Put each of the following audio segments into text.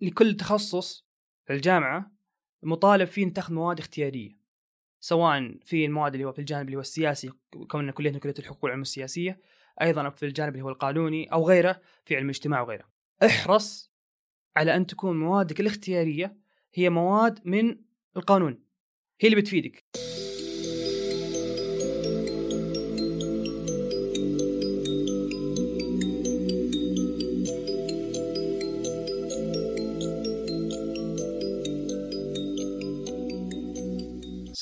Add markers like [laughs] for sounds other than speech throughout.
لكل تخصص في الجامعة مطالب فيه تاخذ مواد اختيارية سواء في المواد اللي هو في الجانب اللي هو السياسي كوننا كليتنا كليه الحقوق والعلوم السياسية أيضا في الجانب اللي هو القانوني أو غيره في علم الاجتماع وغيره. احرص على أن تكون موادك الاختيارية هي مواد من القانون هي اللي بتفيدك.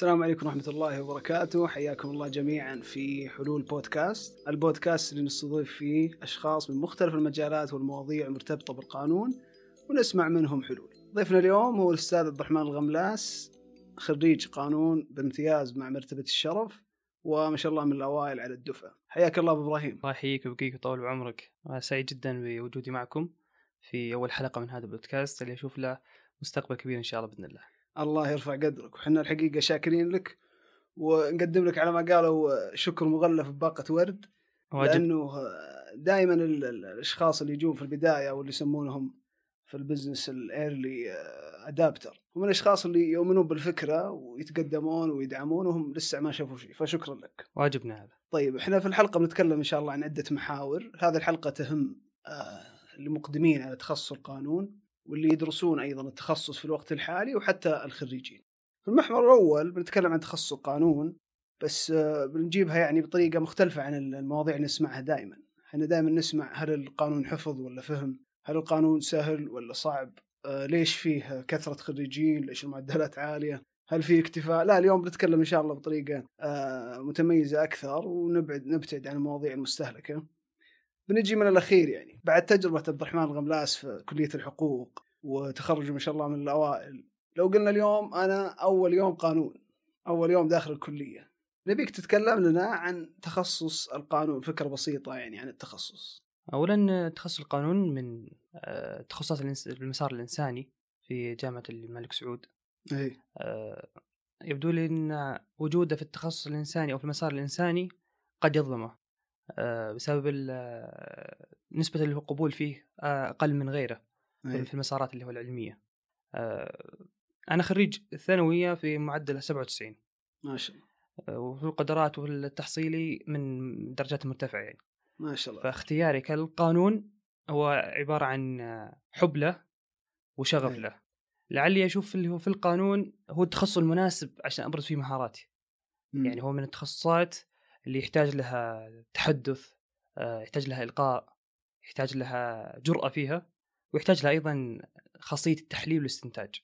السلام عليكم ورحمة الله وبركاته. حياكم الله جميعا في حلول بودكاست. البودكاست اللي نستضيف فيه أشخاص من مختلف المجالات والمواضيع المرتبطة بالقانون ونسمع منهم حلول. ضيفنا اليوم هو الأستاذ عبد الرحمن الغملاس خريج قانون بامتياز مع مرتبة الشرف وما شاء الله من الأوائل على الدفعة. حياك الله أبو إبراهيم. الله يحييك ويبقيك ويطول بعمرك. أنا سعيد جدا بوجودي معكم في أول حلقة من هذا البودكاست اللي أشوف له مستقبل كبير إن شاء الله بإذن الله. الله يرفع قدرك. وحنا الحقيقة شاكرين لك ونقدم لك على ما قالوا شكر مغلف بباقة ورد واجب. لأنه دائما الأشخاص اللي يجون في البداية واللي يسمونهم في ال business ال early adopter هم الأشخاص اللي يؤمنون بالفكرة ويتقدمون ويدعمون وهم لسه ما شافوا شيء. فشكرا لك. واجبنا هذا. طيب إحنا في الحلقة بنتكلم إن شاء الله عن عدة محاور. هذه الحلقة تهم آه، المقدمين على تخصص القانون. واللي يدرسون أيضا التخصص في الوقت الحالي وحتى الخريجين. في المحور الأول بنتكلم عن تخصص القانون بس آه، بنجيبها يعني بطريقة مختلفة عن المواضيع اللي نسمعها دائما. إحنا دائما نسمع هل القانون حفظ ولا فهم؟ هل القانون سهل ولا صعب؟ آه ليش فيه كثرة خريجين؟ ليش المعدلات عالية؟ هل في اكتفاء؟ لا اليوم بنتكلم إن شاء الله بطريقة آه متميزة أكثر ونبعد نبتعد عن المواضيع المستهلكة. بنجي من الأخير يعني. بعد تجربة عبد الرحمن الغملاس في كلية الحقوق وتخرجه ما شاء الله من الأوائل. لو قلنا اليوم أنا أول يوم قانون أول يوم داخل الكلية. نبيك تتكلم لنا عن تخصص القانون فكرة بسيطة يعني عن التخصص. اولا تخصص القانون من آه، تخصصات المسار الإنساني في جامعة الملك سعود. اي آه، يبدو لي إن وجوده في التخصص الإنساني أو في المسار الإنساني قد يظلمه. بسبب آه، نسبة اللي هو قبول فيه آه، أقل من غيره في إي. في المسارات اللي هو العلمية. آه، أنا خريج الثانويه في معدل 97 ما شاء الله. آه، وفي القدرات والتحصيلي من درجات مرتفعة يعني. ما شاء الله. فاختياري كالقانون هو عبارة عن حب له وشغف أي. له. لعلي أشوف اللي هو في القانون هو التخصص المناسب عشان أبرز فيه مهاراتي. مم. يعني هو من التخصصات اللي يحتاج لها تحدث آه، يحتاج لها إلقاء يحتاج لها جرأة فيها ويحتاج لها أيضا خاصية التحليل والاستنتاج.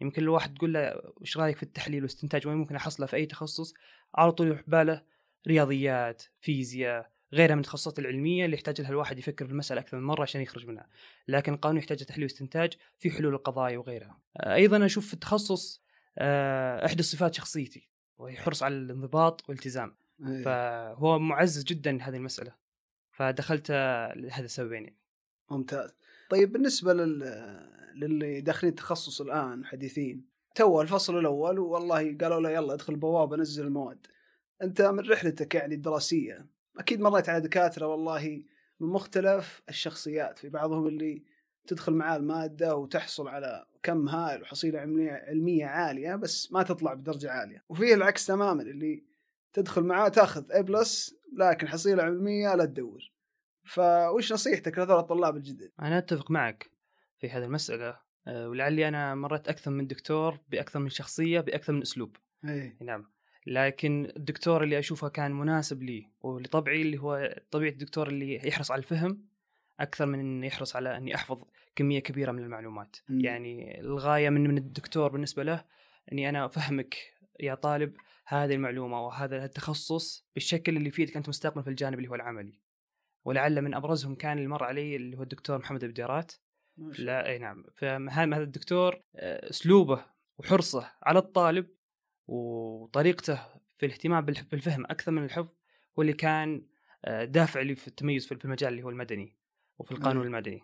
يمكن الواحد تقول له وش رأيك في التحليل والاستنتاج؟ وين ممكن أحصله في أي تخصص على طول يروح باله رياضيات فيزياء غيرها من التخصصات العلمية اللي يحتاج لها الواحد يفكر في المسألة أكثر من مرة عشان يخرج منها. لكن القانون يحتاج تحليل واستنتاج في حلول القضايا وغيرها. آه، أيضا أشوف في التخصص آه، إحدى صفات شخصيتي وهي حرص على الانضباط والالتزام. إي. فهو معزز جدا لهذه المسألة فدخلت لهذا السببين يعني. ممتاز طيب بالنسبة لل... للي داخلين تخصص الآن حديثين تو الفصل الأول والله قالوا له يلا ادخل البوابة نزل المواد أنت من رحلتك يعني الدراسية أكيد مريت على دكاترة والله من مختلف الشخصيات في بعضهم اللي تدخل معاه المادة وتحصل على كم هائل وحصيلة علمية عالية بس ما تطلع بدرجة عالية وفيه العكس تماما اللي تدخل معاه تاخذ A plus لكن حصيلة علمية لا تدور. فوش نصيحتك لهذول الطلاب الجدد؟ أنا أتفق معك في هذه المسألة آه، ولعلي أنا مريت أكثر من دكتور بأكثر من شخصية بأكثر من أسلوب. أي نعم. لكن الدكتور اللي أشوفه كان مناسب لي ولطبعي اللي هو طبيعة الدكتور اللي يحرص على الفهم أكثر من إنه يحرص على إني أحفظ كمية كبيرة من المعلومات. مم. يعني الغاية من من الدكتور بالنسبة له إني أنا أفهمك يا طالب هذه المعلومة وهذا التخصص بالشكل اللي يفيدك أنت مستقبلا في الجانب اللي هو العملي ولعل من أبرزهم كان اللي مر علي اللي هو الدكتور محمد الله. لا أي نعم فهذا هذا الدكتور آه، أسلوبه وحرصه على الطالب وطريقته في الاهتمام بالفهم أكثر من الحفظ هو اللي كان آه، دافع لي في التميز في المجال اللي هو المدني وفي القانون أي. المدني.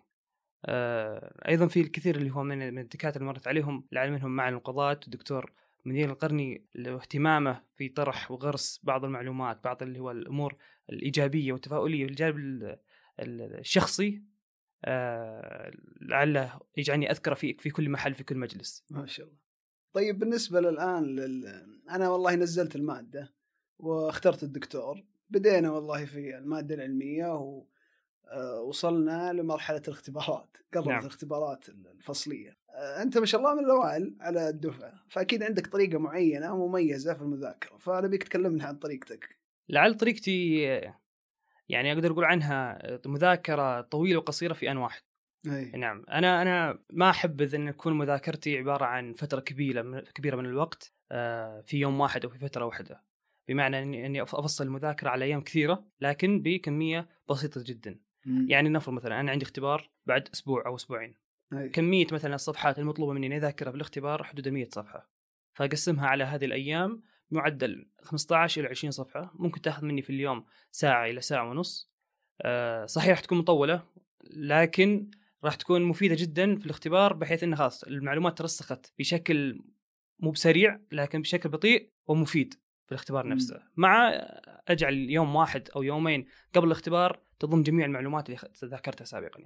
آه، أيضا في الكثير اللي هو من الدكاترة اللي مرت عليهم لعل منهم معن القضاة الدكتور منير القرني اهتمامه في طرح وغرس بعض المعلومات بعض اللي هو الأمور الإيجابية والتفاؤلية. الجانب ال- ال- الشخصي آه، لعله يجعلني اذكره في في كل محل في كل مجلس. ما شاء الله. طيب بالنسبة للآن لل... أنا والله نزلت المادة واخترت الدكتور. بدينا والله في المادة العلمية و... آه، وصلنا لمرحلة الاختبارات قربت نعم. الاختبارات الفصلية. أنت ما شاء الله من الأوائل على الدفعة فأكيد عندك طريقة معينة مميزة في المذاكرة فانا بيك تكلمنا عن طريقتك. لعل طريقتي يعني أقدر أقول عنها مذاكرة طويلة وقصيرة في أن واحد. أي. نعم أنا أنا ما احبذ إن تكون مذاكرتي عبارة عن فترة كبيرة كبيرة من الوقت آه، في يوم واحد أو في فترة واحدة. بمعنى إني إني أفصل المذاكرة على أيام كثيرة لكن بكمية بسيطة جدا. مم. يعني نفرض مثلا أنا عندي اختبار بعد أسبوع أو أسبوعين. أي. كمية مثلا الصفحات المطلوبة مني إني أذاكرها في الاختبار حدود 100 صفحة. فأقسمها على هذه الأيام معدل 15 إلى 20 صفحة. ممكن تأخذ مني في اليوم ساعة إلى ساعة ونص. أه صحيح راح تكون مطولة لكن راح تكون مفيدة جدا في الاختبار بحيث انه خلاص المعلومات ترسخت بشكل مو بسريع لكن بشكل بطيء ومفيد في الاختبار نفسه. مع أجعل يوم واحد أو يومين قبل الاختبار تضم جميع المعلومات اللي ذكرتها سابقا.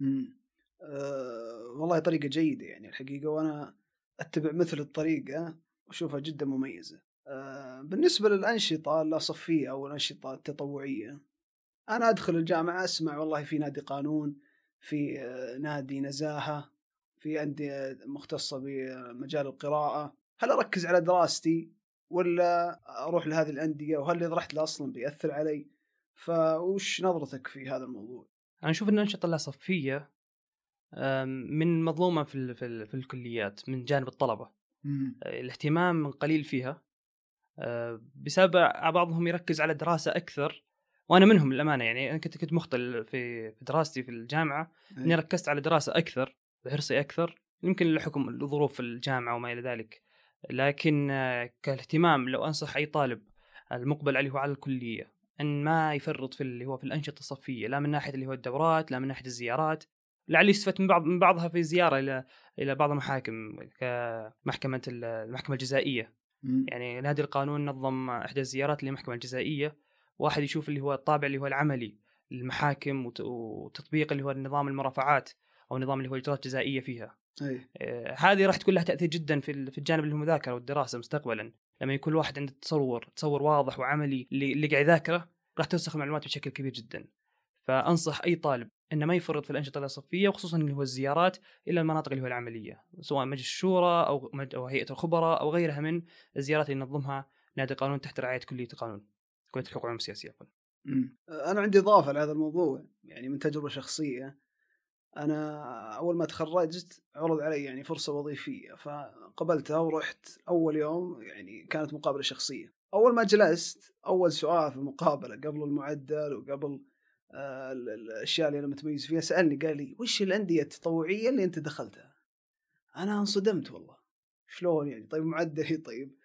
امم أه والله طريقة جيدة يعني الحقيقة وأنا أتبع مثل الطريقة وأشوفها جدا مميزة. أه بالنسبة للأنشطة اللاصفيه أو الأنشطة التطوعية أنا أدخل الجامعة أسمع والله في نادي قانون في آه، نادي نزاهة في أندية مختصة بمجال القراءة. هل أركز على دراستي ولا أروح لهذه الأندية؟ وهل اللي رحت له أصلا بيأثر علي؟ فوش نظرتك في هذا الموضوع؟ أنا أشوف إن الأنشطة اللاصفيه من مظلومة في في الكليات من جانب الطلبة. مم. الاهتمام قليل فيها. آه، بسبب بعضهم يركز على الدراسه أكثر وأنا منهم للأمانة يعني أنا كنت كنت مخطل في دراستي في الجامعة إني ركزت على دراسة أكثر بحرصي أكثر يمكن لحكم ظروف الجامعة وما إلى ذلك. لكن آه، كاهتمام لو أنصح أي طالب المقبل عليه على الكلية إن ما يفرط في اللي هو في الأنشطة الصفية لا من ناحية اللي هو الدورات لا من ناحية الزيارات لعلي استفدت من بعض من بعضها في زيارة إلى إلى بعض المحاكم كمحكمة المحكمة الجزائية. يعني نادي القانون نظم إحدى الزيارات للمحكمة الجزائية. واحد يشوف اللي هو الطابع اللي هو العملي للمحاكم وتطبيق اللي هو نظام المرافعات أو نظام اللي هو الإجراءات الجزائية فيها. أي. آه هذه راح تكون لها تأثير جدا في في الجانب المذاكرة والدراسة مستقبلا. لما يكون الواحد عنده تصور تصور واضح وعملي اللي قاعد يذاكره راح ترسخ المعلومات بشكل كبير جدا. فأنصح أي طالب إنه ما يفرط في الأنشطة الصفيه وخصوصا اللي هو الزيارات إلى المناطق اللي هو العملية سواء مجلس الشورى أو أو هيئة الخبراء أو غيرها من الزيارات اللي ينظمها نادي القانون تحت رعاية كلية القانون كليه الحقوق العلوم السياسية أنا عندي إضافة لهذا الموضوع يعني من تجربة شخصية. أنا أول ما تخرجت عرض علي يعني فرصة وظيفية فقبلتها ورحت أول يوم يعني كانت مقابلة شخصية. أول ما جلست أول سؤال في المقابلة قبل المعدل وقبل الأشياء اللي أنا متميز فيها. سألني قال لي وش الأندية التطوعية اللي أنت دخلتها؟ أنا انصدمت والله. شلون يعني؟ طيب معدلي طيب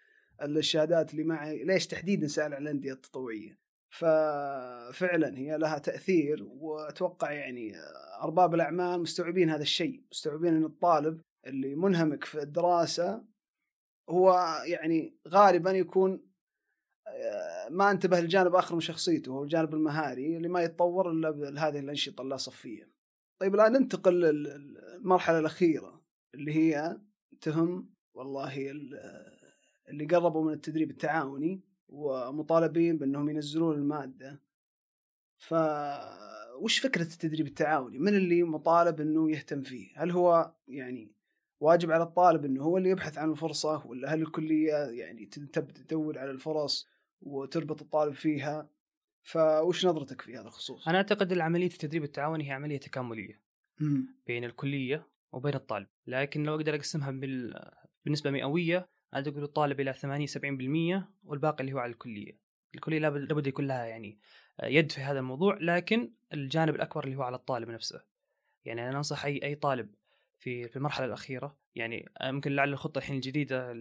الشهادات اللي معي ليش تحديدا سأل عن الأندية التطوعية؟ ففعلا هي لها تأثير وأتوقع يعني أرباب الأعمال مستوعبين هذا الشيء، مستوعبين إن الطالب اللي منهمك في الدراسة هو يعني غالبا يكون آه، ما انتبه لجانب آخر من شخصيته هو الجانب المهاري اللي ما يتطور إلا بهذه الأنشطة اللاصفيه. طيب الآن ننتقل للمرحلة الأخيرة اللي هي تهم والله اللي قربوا من التدريب التعاوني ومطالبين بأنهم ينزلون المادة ف وش فكرة التدريب التعاوني؟ من اللي مطالب إنه يهتم فيه؟ هل هو يعني واجب على الطالب إنه هو اللي يبحث عن الفرصة ولا هل الكلية يعني تدور على الفرص وتربط الطالب فيها؟ فوش نظرتك في هذا الخصوص؟ أنا أعتقد إن عمليه التدريب التعاوني هي عملية تكاملية بين الكلية وبين الطالب، لكن لو أقدر أقسمها بال... بالنسبة مئوية عاد يقول الطالب إلى 80 70% والباقي اللي هو على الكلية الكلية لابد يكون لها يعني يد في هذا الموضوع لكن الجانب الأكبر اللي هو على الطالب نفسه يعني أنا أنصح اي أي طالب في في المرحلة الأخيرة يعني ممكن لعل الخطة الحين الجديدة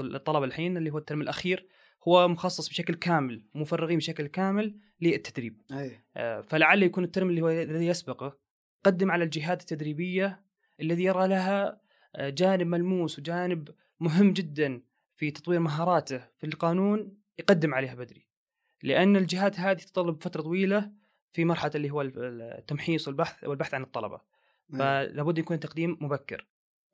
للطلبه الحين اللي هو الترم الأخير هو مخصص بشكل كامل مفرغين بشكل كامل للتدريب. أي. آه، فلعل يكون الترم اللي هو الذي يسبقه قدم على الجهات التدريبية الذي يرى لها جانب ملموس وجانب مهم جدا في تطوير مهاراته في القانون يقدم عليها بدري. لأن الجهات هذه تتطلب فترة طويلة في مرحلة اللي هو التمحيص والبحث والبحث عن الطلبة. فلابد يكون تقديم مبكر.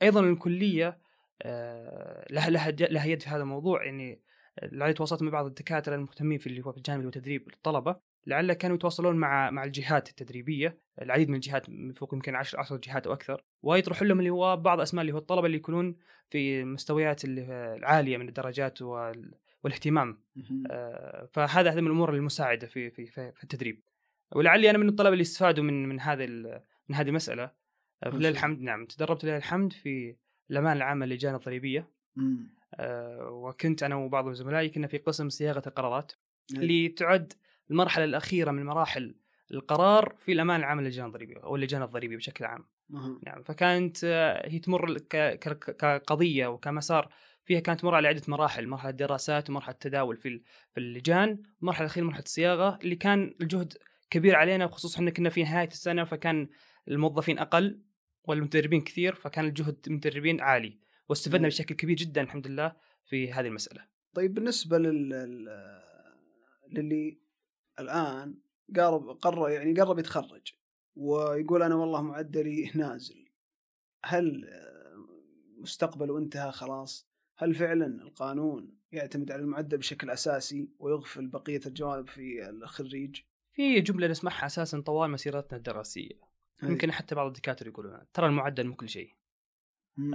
أيضا الكلية آه، لها لها لها يد في هذا الموضوع يعني لعلي تواصلت مع بعض الدكاترة المهتمين في اللي هو في الجانب اللي هو تدريب الطلبة. لعل كانوا يتواصلون مع مع الجهات التدريبية العديد من الجهات فوق يمكن 10 10 جهات أو أكثر. ويطرحون لهم اللي هو بعض أسماء اللي هو الطلبة اللي يكونون في مستويات اللي العالية من الدرجات والاهتمام. آه، فهذا هذا من الأمور المساعدة في في في التدريب. ولعلي أنا من الطلبة اللي استفادوا من من هذه من هذه المسألة. لله الحمد نعم تدربت لله الحمد في الامانه العامة للجان الضريبية. آه وكنت أنا وبعض زملائي كنا في قسم صياغة القرارات اللي تعد المرحلة الأخيرة من مراحل القرار في الامانه العامه للجان الضريبيه أو اللجان الضريبيه بشكل عام. مه. نعم فكانت آه، هي تمر كقضية وكمسار فيها كانت تمر على عدة مراحل، مرحلة دراسات ومرحلة تداول في في اللجان، المرحله الأخيرة مرحلة الصياغة اللي كان الجهد كبير علينا خصوصا إحنا كنا في نهاية السنة فكان الموظفين أقل والمدربين كثير فكان الجهد المدربين عالي واستفدنا بشكل كبير جدا الحمد لله في هذه المسألة. طيب بالنسبة لل للي الآن قرب قرر يعني قرب يتخرج ويقول أنا والله معدلي [laughs] نازل هل مستقبله انتهى خلاص؟ هل فعلا القانون يعتمد على المعدل بشكل أساسي ويغفل بقية الجوانب في الخريج؟ في جملة نسمعها أساسا طوال مسيرتنا الدراسية يمكن حتى بعض الدكاترة يقولون ترى المعدل مو كل شيء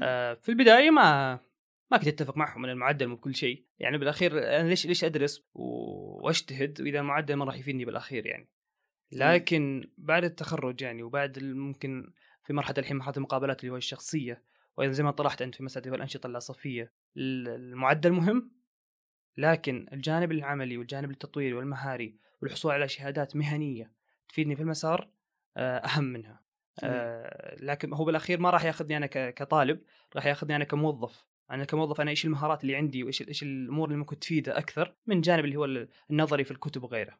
آه في البداية ما ما كنت أتفق معهم إن المعدل مو كل شيء. يعني بالأخير أنا ليش ليش أدرس وأجتهد وإذا المعدل ما راح يفيدني بالأخير يعني. لكن بعد التخرج يعني وبعد ممكن في مرحلة الحين مرحلة المقابلات اللي هو الشخصية وأيضا زي ما طرحت أنت في مسألة الأنشطة اللاصفيه المعدل مهم لكن الجانب العملي والجانب التطويري والمهاري والحصول على شهادات مهنية تفيدني في المسار آه، أهم منها. آه لكن هو بالأخير ما راح ياخذني أنا كطالب راح ياخذني أنا كموظف أنا كموظف أنا إيش المهارات اللي عندي وإيش إيش الأمور اللي ممكن تفيده أكثر من جانب اللي هو النظري في الكتب وغيره.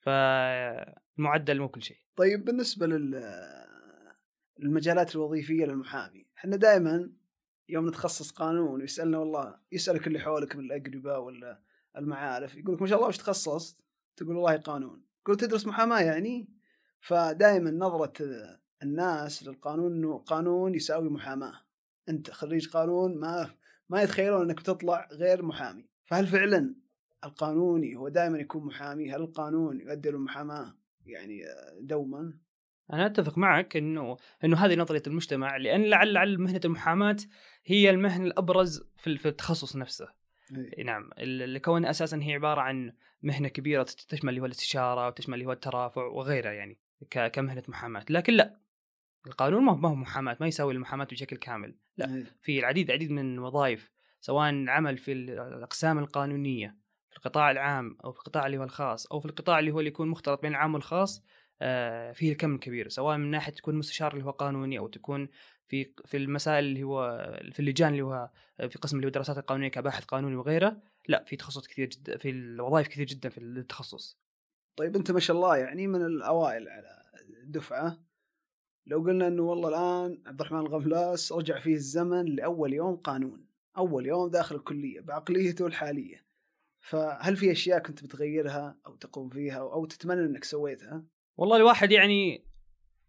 فالمعدل مو كل شيء. طيب بالنسبة لل المجالات الوظيفية للمحامي، إحنا دائما يوم نتخصص قانون ويسألنا والله يسألك اللي حولك من الاقرباء ولا المعارف يقول لك ما شاء الله وش تخصصت؟ تقول والله قانون. تقول تدرس محاماة يعني؟ فدائما نظرة الناس للقانون إنه قانون يساوي محاماة. أنت خريج قانون ما ما يتخيلون إنك بتطلع غير محامي. فهل فعلا القانوني هو دائما يكون محامي؟ هل القانون يؤدي للمحاماه يعني دوما. أنا أتفق معك إنه إنه هذه نظرية المجتمع لأن لعل لعل مهنة المحاماة هي المهنه الأبرز في التخصص نفسه. أي. نعم الكون أساسا هي عبارة عن مهنة كبيرة تشمل اللي هو الإستشارة وتشمل اللي هو الترافع وغيرها يعني. كمهنة محاماة. لكن لا القانون ما هو محاماة ما يساوي المحاماة بشكل كامل. لا إيه. في العديد العديد من الوظائف سواء عمل في الأقسام القانونية في القطاع العام أو في القطاع اللي هو الخاص أو في القطاع اللي هو اللي يكون مختلط بين العام والخاص آه، فيه الكم الكبير. سواء من ناحية تكون مستشار اللي هو قانوني أو تكون في في المسائل اللي هو في اللجان اللي هو في قسم اللي هو الدراسات القانونية كباحث قانوني وغيره لا في تخصص كثير جدا في الوظائف كثير جدا في التخصص. طيب أنت ما شاء الله يعني من الأوائل على الدفعه لو قلنا إنه والله الآن عبد الرحمن الغفلاس رجع فيه الزمن لأول يوم قانون أول يوم داخل الكلية بعقليته الحالية فهل في أشياء كنت بتغيرها أو تقوم فيها أو تتمنى إنك سويتها؟ والله الواحد يعني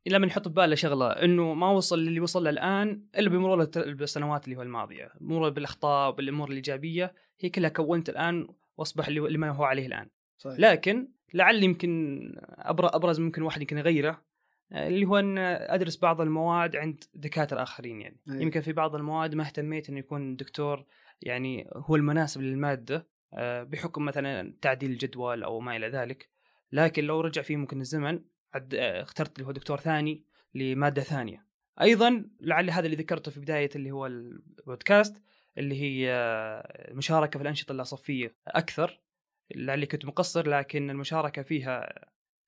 إلا من يحط في باله شغلة إنه ما وصل للي وصل له الآن إلا بمرور السنوات اللي هو الماضية، مرور بالأخطاء بالأمور الإيجابية هي كلها كونت الآن وأصبح اللي ما هو عليه الآن. صحيح. لكن لعل يمكن ابرز ممكن واحد يمكن يغيره اللي هو أن أدرس بعض المواد عند دكاترة آخرين يعني. أيه. يمكن في بعض المواد ما اهتميت انه يكون دكتور يعني هو المناسب للمادة آه، بحكم مثلا تعديل الجدول أو ما إلى ذلك. لكن لو رجع فيه ممكن الزمن آه، اخترت اللي هو دكتور ثاني لمادة ثانية. أيضا لعل هذا اللي ذكرته في بداية اللي هو البودكاست اللي هي المشاركه في الأنشطة اللاصفيه أكثر. لعلي كنت مقصر لكن المشاركة فيها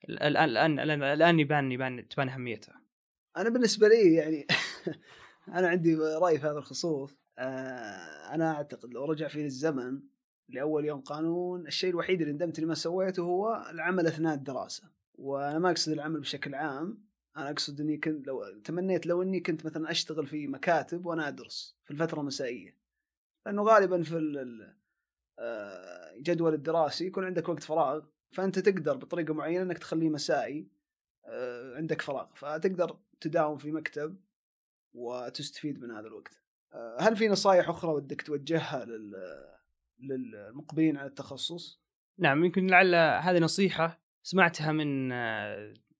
الان الان الان, الآن يبان يبان تبان أهميتها. أنا بالنسبة لي يعني [laughs] أنا عندي رأي في هذا الخصوص. آه، أنا أعتقد لو رجع فيني الزمن لأول يوم قانون الشيء الوحيد اللي ندمت إني ما سويته هو العمل أثناء الدراسة. وأنا ما أقصد العمل بشكل عام أنا أقصد إني كنت لو تمنيت لو إني كنت مثلا أشتغل في مكاتب وأنا أدرس في الفترة المسائية. لأنه غالبا في آه، الجدول الدراسي يكون عندك وقت فراغ فأنت تقدر بطريقة معينة إنك تخليه مسائي آه، عندك فراغ فتقدر تداوم في مكتب وتستفيد من هذا الوقت. آه، هل في نصائح أخرى ودك توجهها لل للمقبلين على التخصص؟ نعم يمكن لعل هذه نصيحة سمعتها من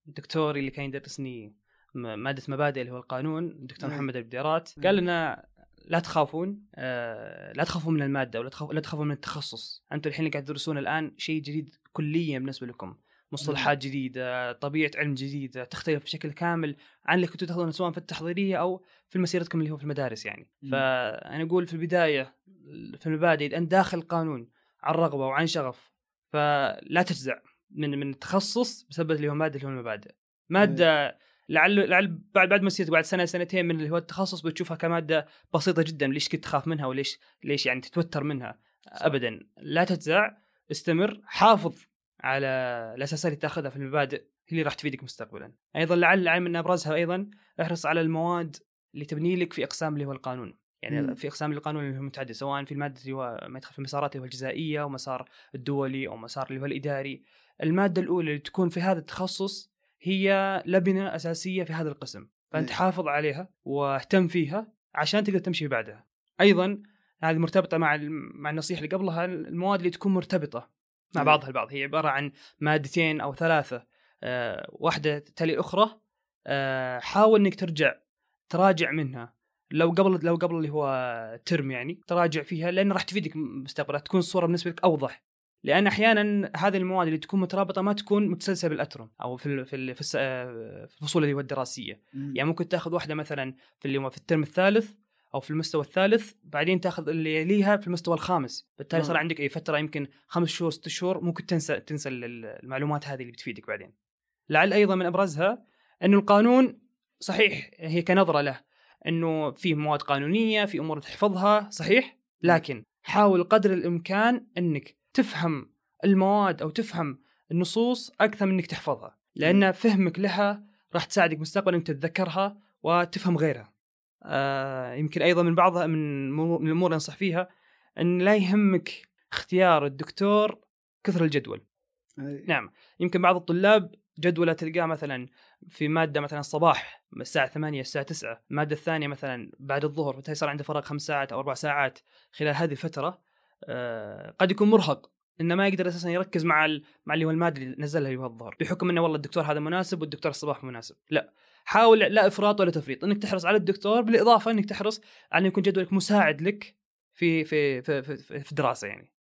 دكتوري اللي كان يدرسني مادة مبادئ اللي هو القانون الدكتور محمد البديرات قال لنا لا تخافون آه لا تخافون من المادة ولا تخافون لا تخافون من التخصص. أنتم الحين اللي قاعد تدرسون الآن شيء جديد كليا بالنسبة لكم. مصطلحات جديدة طبيعة علم جديدة تختلف بشكل كامل عن اللي كنتوا تاخذونه سواء في التحضيرية أو في مسيرتكم اللي هو في المدارس يعني. مم. فأنا أقول في البداية في المبادئ إذا أنت داخل القانون عن رغبة وعن شغف فلا تجزع من من التخصص بسبب اللي هو مادة اللي هو المبادئ. مادة لعل لعل بعد بعد مسيرتك بعد سنه سنتين من اللي هو التخصص بتشوفها كمادة بسيطة جدا. ليش كنت تخاف منها وليش ليش يعني تتوتر منها؟ ابدا. لا تجزع استمر. حافظ على الأساسات اللي تأخذها في المبادئ هي اللي راح تفيدك مستقبلا. أيضا لعل عين من أبرزها أيضا احرص على المواد اللي تبني لك في أقسام اللي هو القانون. يعني م. في أقسام القانون اللي هو متعدد سواء في المادة اللي هو ما يدخل في المسارات اللي هو الجزائية ومسار الدولي أو مسار اللي هو الإداري. المادة الأولى اللي تكون في هذا التخصص هي لبنه أساسية في هذا القسم. فأنت حافظ عليها واهتم فيها عشان تقدر تمشي بعدها. أيضا هذه مرتبطة مع مع النصيحة اللي قبلها المواد اللي تكون مرتبطة مع بعضها البعض. هي عبارة عن مادتين أو ثلاثة أه واحدة تلي الأخرى أه حاول إنك ترجع تراجع منها. لو قبل لو قبل اللي هو ترم يعني تراجع فيها لأن راح تفيدك مستقبلا تكون الصورة بالنسبة لك أوضح. لأن أحيانا هذه المواد اللي تكون مترابطة ما تكون متسلسلة بالاترم أو في في في الفصول اللي هو الدراسية. مم. يعني ممكن تأخذ واحدة مثلا في اللي في الترم الثالث أو في المستوى الثالث بعدين تأخذ اللي يليها في المستوى الخامس. بالتالي صار عندك أي فترة يمكن خمس شهور ست شهور ممكن تنسى تنسى المعلومات هذه اللي بتفيدك بعدين. لعل أيضا من أبرزها انه القانون صحيح هي كنظرة له أنه في مواد قانونية في أمور تحفظها صحيح؟ لكن حاول قدر الإمكان أنك تفهم المواد أو تفهم النصوص أكثر من إنك تحفظها لأن فهمك لها راح تساعدك مستقبلا إنك تتذكرها وتفهم غيرها. آه يمكن أيضا من بعضها من, من الأمور اللي أنصح فيها إن لا يهمك اختيار الدكتور كثر الجدول. أي. نعم يمكن بعض الطلاب جدوله تلقاه مثلا في مادة مثلا الصباح الساعة 8 الساعة 9 المادة الثانية مثلا بعد الظهر فبالتالي صار عنده فراغ خمس ساعات أو أربع ساعات خلال هذه الفترة قد يكون مرهق إنه ما يقدر أساسا يركز مع. مع اللي هو المادة اللي نزلها اللي هو الظهر بحكم إنه والله الدكتور هذا مناسب والدكتور الصباح مناسب. لا حاول لا إفراط ولا تفريط إنك تحرص على الدكتور بالإضافة إنك تحرص على إنه يكون جدولك مساعد لك في في في في, في الدراسه يعني.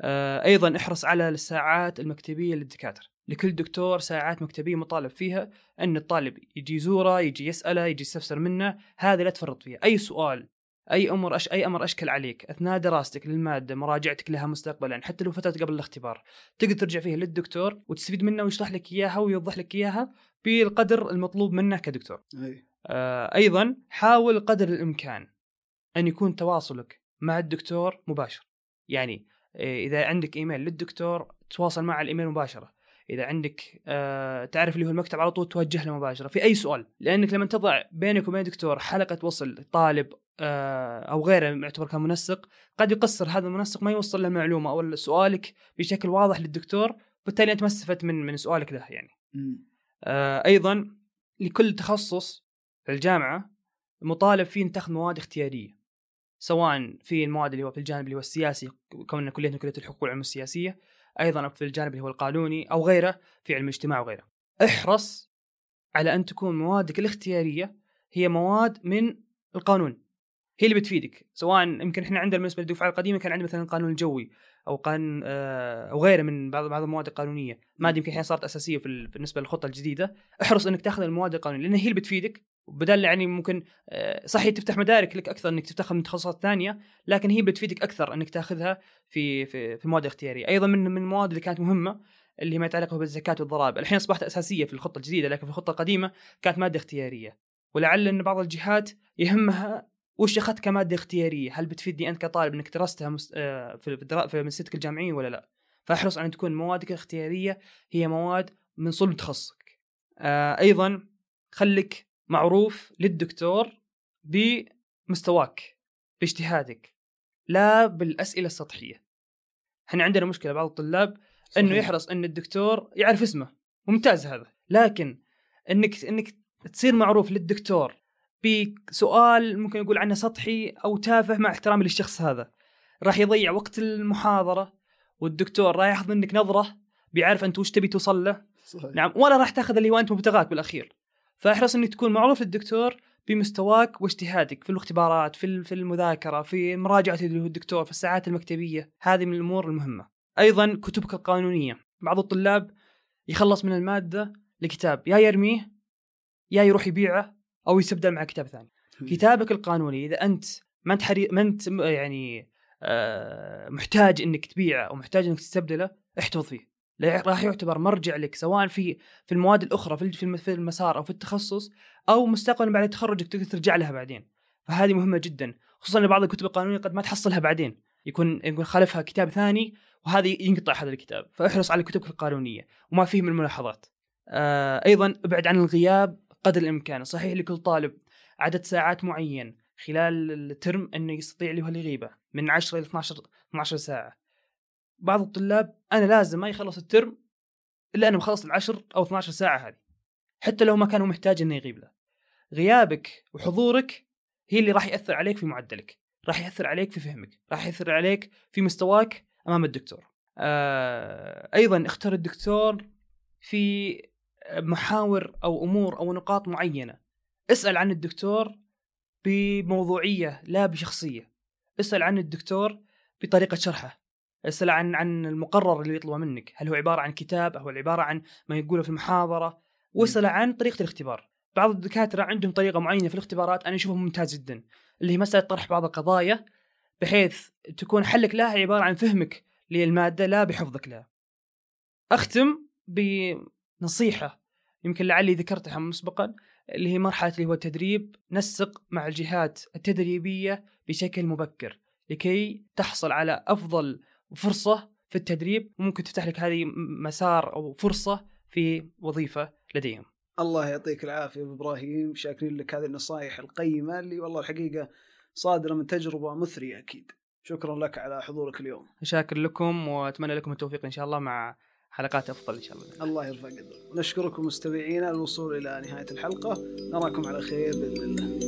آه أيضا احرص على الساعات المكتبية للدكاترة. لكل دكتور ساعات مكتبية مطالب فيها إن الطالب يجي يزوره يجي يسأله يجي يستفسر منه هذه لا تفرط فيها. أي سؤال أي أمر أش... أي أمر أشكل عليك أثناء دراستك للمادة مراجعتك لها مستقبلا حتى لو فترة قبل الاختبار تقدر ترجع فيها للدكتور وتستفيد منه ويشرح لك إياها ويوضح لك إياها بالقدر المطلوب منك كدكتور. أي. آه أيضا حاول قدر الإمكان أن يكون تواصلك مع الدكتور مباشر. يعني آه، إذا عندك إيميل للدكتور تواصل مع الإيميل مباشرة. إذا عندك آه تعرف اللي هو المكتب على طول توجه له مباشرة. في أي سؤال لأنك لما تضع بينك وبين دكتور حلقة وصل طالب آه أو غيره يعتبر كمنسق قد يقصر هذا المنسق ما يوصل له المعلومه أو سؤالك بشكل واضح للدكتور بالتالي أنت ما استفدت من من سؤالك له يعني. آه أيضا لكل تخصص في الجامعة مطالب فيه تاخذ مواد اختيارية سواء في المواد اللي هو في الجانب اللي هو السياسي كوننا كليتنا كلية الحقوق والعلوم السياسية أيضا في الجانب اللي هو القانوني أو غيره في علم الاجتماع وغيره. احرص على أن تكون موادك الاختيارية هي مواد من القانون. هي اللي بتفيدك سواء يمكن إحنا عندنا بالنسبة للدفعة القديمة كان عندنا مثلا القانون الجوي أو قانون آه، أو غيره من بعض بعض المواد القانونية. ماده يمكن الحين صارت أساسية في بالنسبة للخطة الجديدة. احرص إنك تأخذ المواد القانونية لأن هي اللي بتفيدك. بدل يعني ممكن آه، صحيح تفتح مدارك لك أكثر إنك تفتح من تخصصات ثانية لكن هي بتفيدك أكثر إنك تأخذها في في في المواد الاختياريه أيضا من من المواد اللي كانت مهمة اللي ما يتعلق بالزكاة والضرائب الحين أصبحت أساسية في الخطة الجديدة لكن في الخطة القديمة كانت مادة اختيارية ولعل إن بعض الجهات يهمها وش أخذت كمادة اختيارية هل بتفيدني أنت كطالب إنك درستها. آه، في. في مدرستك الجامعية ولا لا فأحرص على أن تكون موادك الاختيارية هي مواد من صلب تخصصك آه أيضا خليك معروف للدكتور بمستواك باجتهادك لا بالأسئلة السطحية. إحنا عندنا مشكلة بعض الطلاب إنه صحيح. يحرص إن الدكتور يعرف اسمه. ممتاز هذا. لكن إنك إنك تصير معروف للدكتور بسؤال ممكن نقول عنه سطحي أو تافه مع احترامي للشخص هذا. راح يضيع وقت المحاضرة والدكتور راح ياخذ منك نظرة بيعرف أنت وش تبي توصل له. صحيح. نعم. ولا راح تاخذ اللي هو أنت مبتغاك بالأخير. فأحرص انك تكون معروف للدكتور بمستواك واجتهادك في الاختبارات في في المذاكرة في مراجعة الدكتور في الساعات المكتبية. هذه من الأمور المهمة. أيضا كتبك القانونية. بعض الطلاب يخلص من المادة لكتاب. يا يرميه يا يروح يبيعه أو يستبدل مع كتاب ثاني. كتابك القانوني إذا أنت ما أنت حري... ما أنت يعني آه، محتاج إنك تبيعه أو محتاج إنك تستبدله احتفظ فيه. راح يعتبر مرجع لك سواء في في المواد الأخرى في في الم- في المسار أو في التخصص أو مستقبلا بعد تخرجك تقدر ترجع لها بعدين. فهذه مهمة جدا خصوصا إن بعض الكتب القانونية قد ما تحصلها بعدين يكون يكون خلفها كتاب ثاني وهذه ينقطع هذا الكتاب فاحرص على كتبك القانونية وما فيه من الملاحظات. آه أيضا أبعد عن الغياب قدر الإمكان صحيح لكل طالب عدد ساعات معين خلال الترم أنه يستطيع هو الغيبة من 10 إلى 12 12 ساعة. بعض الطلاب أنا لازم ما يخلص الترم إلا أنا مخلص العشر أو 12 ساعة هذه حتى لو ما كان هو محتاج إنه يغيب له. غيابك وحضورك هي اللي راح يأثر عليك في معدلك راح يأثر عليك في فهمك راح يأثر عليك في مستواك أمام الدكتور. آه أيضا اختر الدكتور في محاور أو أمور أو نقاط معينة. اسأل عن الدكتور بموضوعية لا بشخصية. اسأل عن الدكتور بطريقة شرحه. اسأل عن عن المقرر اللي يطلبه منك. هل هو عبارة عن كتاب؟ أو عبارة عن ما يقوله في المحاضرة؟ واسأل عن طريقة الاختبار. بعض الدكاترة عندهم طريقة معينة في الاختبارات أنا اشوفها ممتاز جدا اللي هي مسألة طرح بعض القضايا بحيث تكون حلك لها عبارة عن فهمك للمادة لا بحفظك لها أختم بنصيحة يمكن لعلي ذكرتها مسبقا اللي هي مرحلة اللي هو التدريب. نسق مع الجهات التدريبية بشكل مبكر لكي تحصل على أفضل فرصة في التدريب وممكن تفتح لك هذه مسار أو فرصة في وظيفة لديهم. الله يعطيك العافية أبو إبراهيم شاكرين لك هذه النصائح القيمة اللي والله الحقيقة صادرة من تجربة مثرية أكيد. شكرا لك على حضورك اليوم. شاكر لكم وأتمنى لكم التوفيق إن شاء الله مع حلقات أفضل إن شاء الله. الله يرفع قدرك ونشكركم مستمعينا الوصول إلى نهاية الحلقة. نراكم على خير بإذن الله.